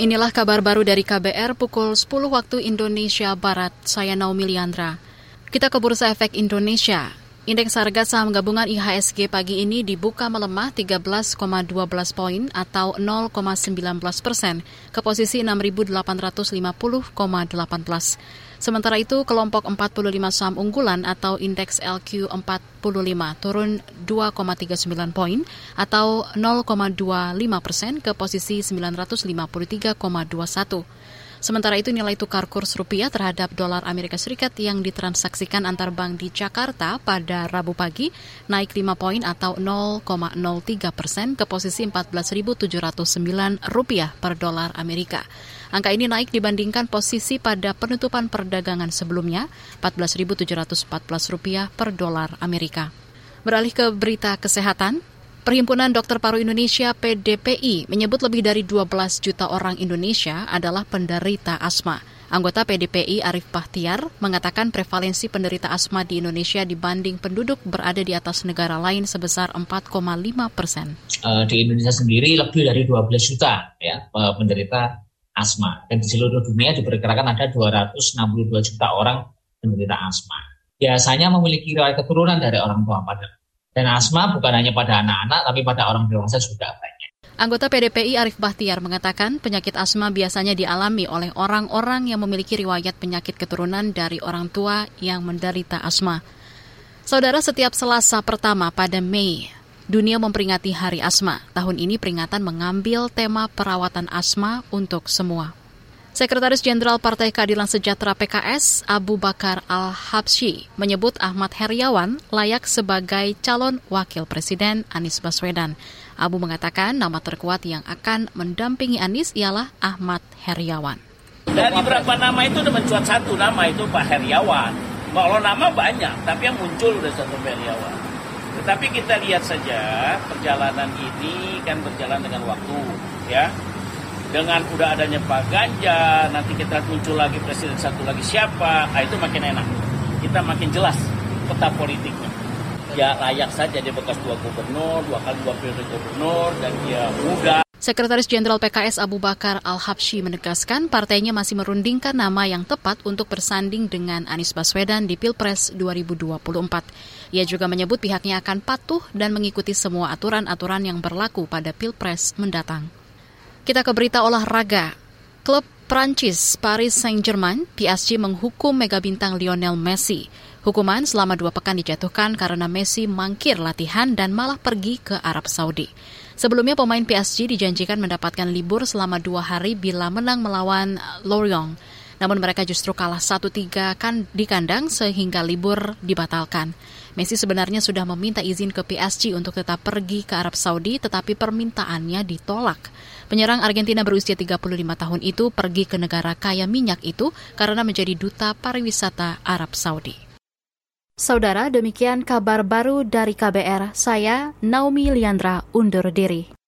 Inilah kabar baru dari KBR pukul 10 waktu Indonesia Barat. Saya Naomi Liandra. Kita ke Bursa Efek Indonesia. Indeks harga saham gabungan IHSG pagi ini dibuka melemah 13,12 poin atau 0,19 persen ke posisi 6.850,18. Sementara itu, kelompok 45 saham unggulan atau indeks LQ45 turun 2,39 poin atau 0,25 persen ke posisi 953,21. Sementara itu nilai tukar kurs rupiah terhadap dolar Amerika Serikat yang ditransaksikan antar bank di Jakarta pada Rabu pagi naik 5 poin atau 0,03 persen ke posisi 14.709 rupiah per dolar Amerika. Angka ini naik dibandingkan posisi pada penutupan perdagangan sebelumnya, 14.714 rupiah per dolar Amerika. Beralih ke berita kesehatan, Perhimpunan Dokter Paru Indonesia PDPI menyebut lebih dari 12 juta orang Indonesia adalah penderita asma. Anggota PDPI Arif Bahtiar mengatakan prevalensi penderita asma di Indonesia dibanding penduduk berada di atas negara lain sebesar 4,5 persen. Eh, di Indonesia sendiri lebih dari 12 juta ya penderita asma. Dan di seluruh dunia diperkirakan ada 262 juta orang penderita asma. Biasanya memiliki riwayat keturunan dari orang tua pada dan asma bukan hanya pada anak-anak, tapi pada orang dewasa juga banyak. Anggota PDPI Arif Bahtiar mengatakan penyakit asma biasanya dialami oleh orang-orang yang memiliki riwayat penyakit keturunan dari orang tua yang menderita asma. Saudara setiap Selasa pertama pada Mei dunia memperingati Hari Asma. Tahun ini peringatan mengambil tema perawatan asma untuk semua. Sekretaris Jenderal Partai Keadilan Sejahtera PKS, Abu Bakar Al-Habsyi, menyebut Ahmad Heriawan layak sebagai calon wakil presiden Anies Baswedan. Abu mengatakan nama terkuat yang akan mendampingi Anies ialah Ahmad Heriawan. Dari beberapa nama itu udah mencuat satu nama itu Pak Heriawan. Kalau nama banyak, tapi yang muncul udah satu Heriawan. Tetapi kita lihat saja perjalanan ini kan berjalan dengan waktu, ya. Dengan udah adanya Pak Ganjar, nanti kita muncul lagi presiden satu lagi siapa, nah itu makin enak. Kita makin jelas peta politiknya. Ya layak saja dia bekas dua gubernur, dua kali dua periode gubernur, dan dia muda. Sekretaris Jenderal PKS Abu Bakar Al-Habsyi menegaskan partainya masih merundingkan nama yang tepat untuk bersanding dengan Anies Baswedan di Pilpres 2024. Ia juga menyebut pihaknya akan patuh dan mengikuti semua aturan-aturan yang berlaku pada Pilpres mendatang. Kita ke berita olahraga. Klub Prancis Paris Saint-Germain, PSG menghukum mega bintang Lionel Messi. Hukuman selama dua pekan dijatuhkan karena Messi mangkir latihan dan malah pergi ke Arab Saudi. Sebelumnya pemain PSG dijanjikan mendapatkan libur selama dua hari bila menang melawan Lorient. Namun mereka justru kalah 1-3 kan di kandang sehingga libur dibatalkan. Messi sebenarnya sudah meminta izin ke PSG untuk tetap pergi ke Arab Saudi tetapi permintaannya ditolak. Penyerang Argentina berusia 35 tahun itu pergi ke negara kaya minyak itu karena menjadi duta pariwisata Arab Saudi. Saudara, demikian kabar baru dari KBR. Saya Naomi Liandra undur diri.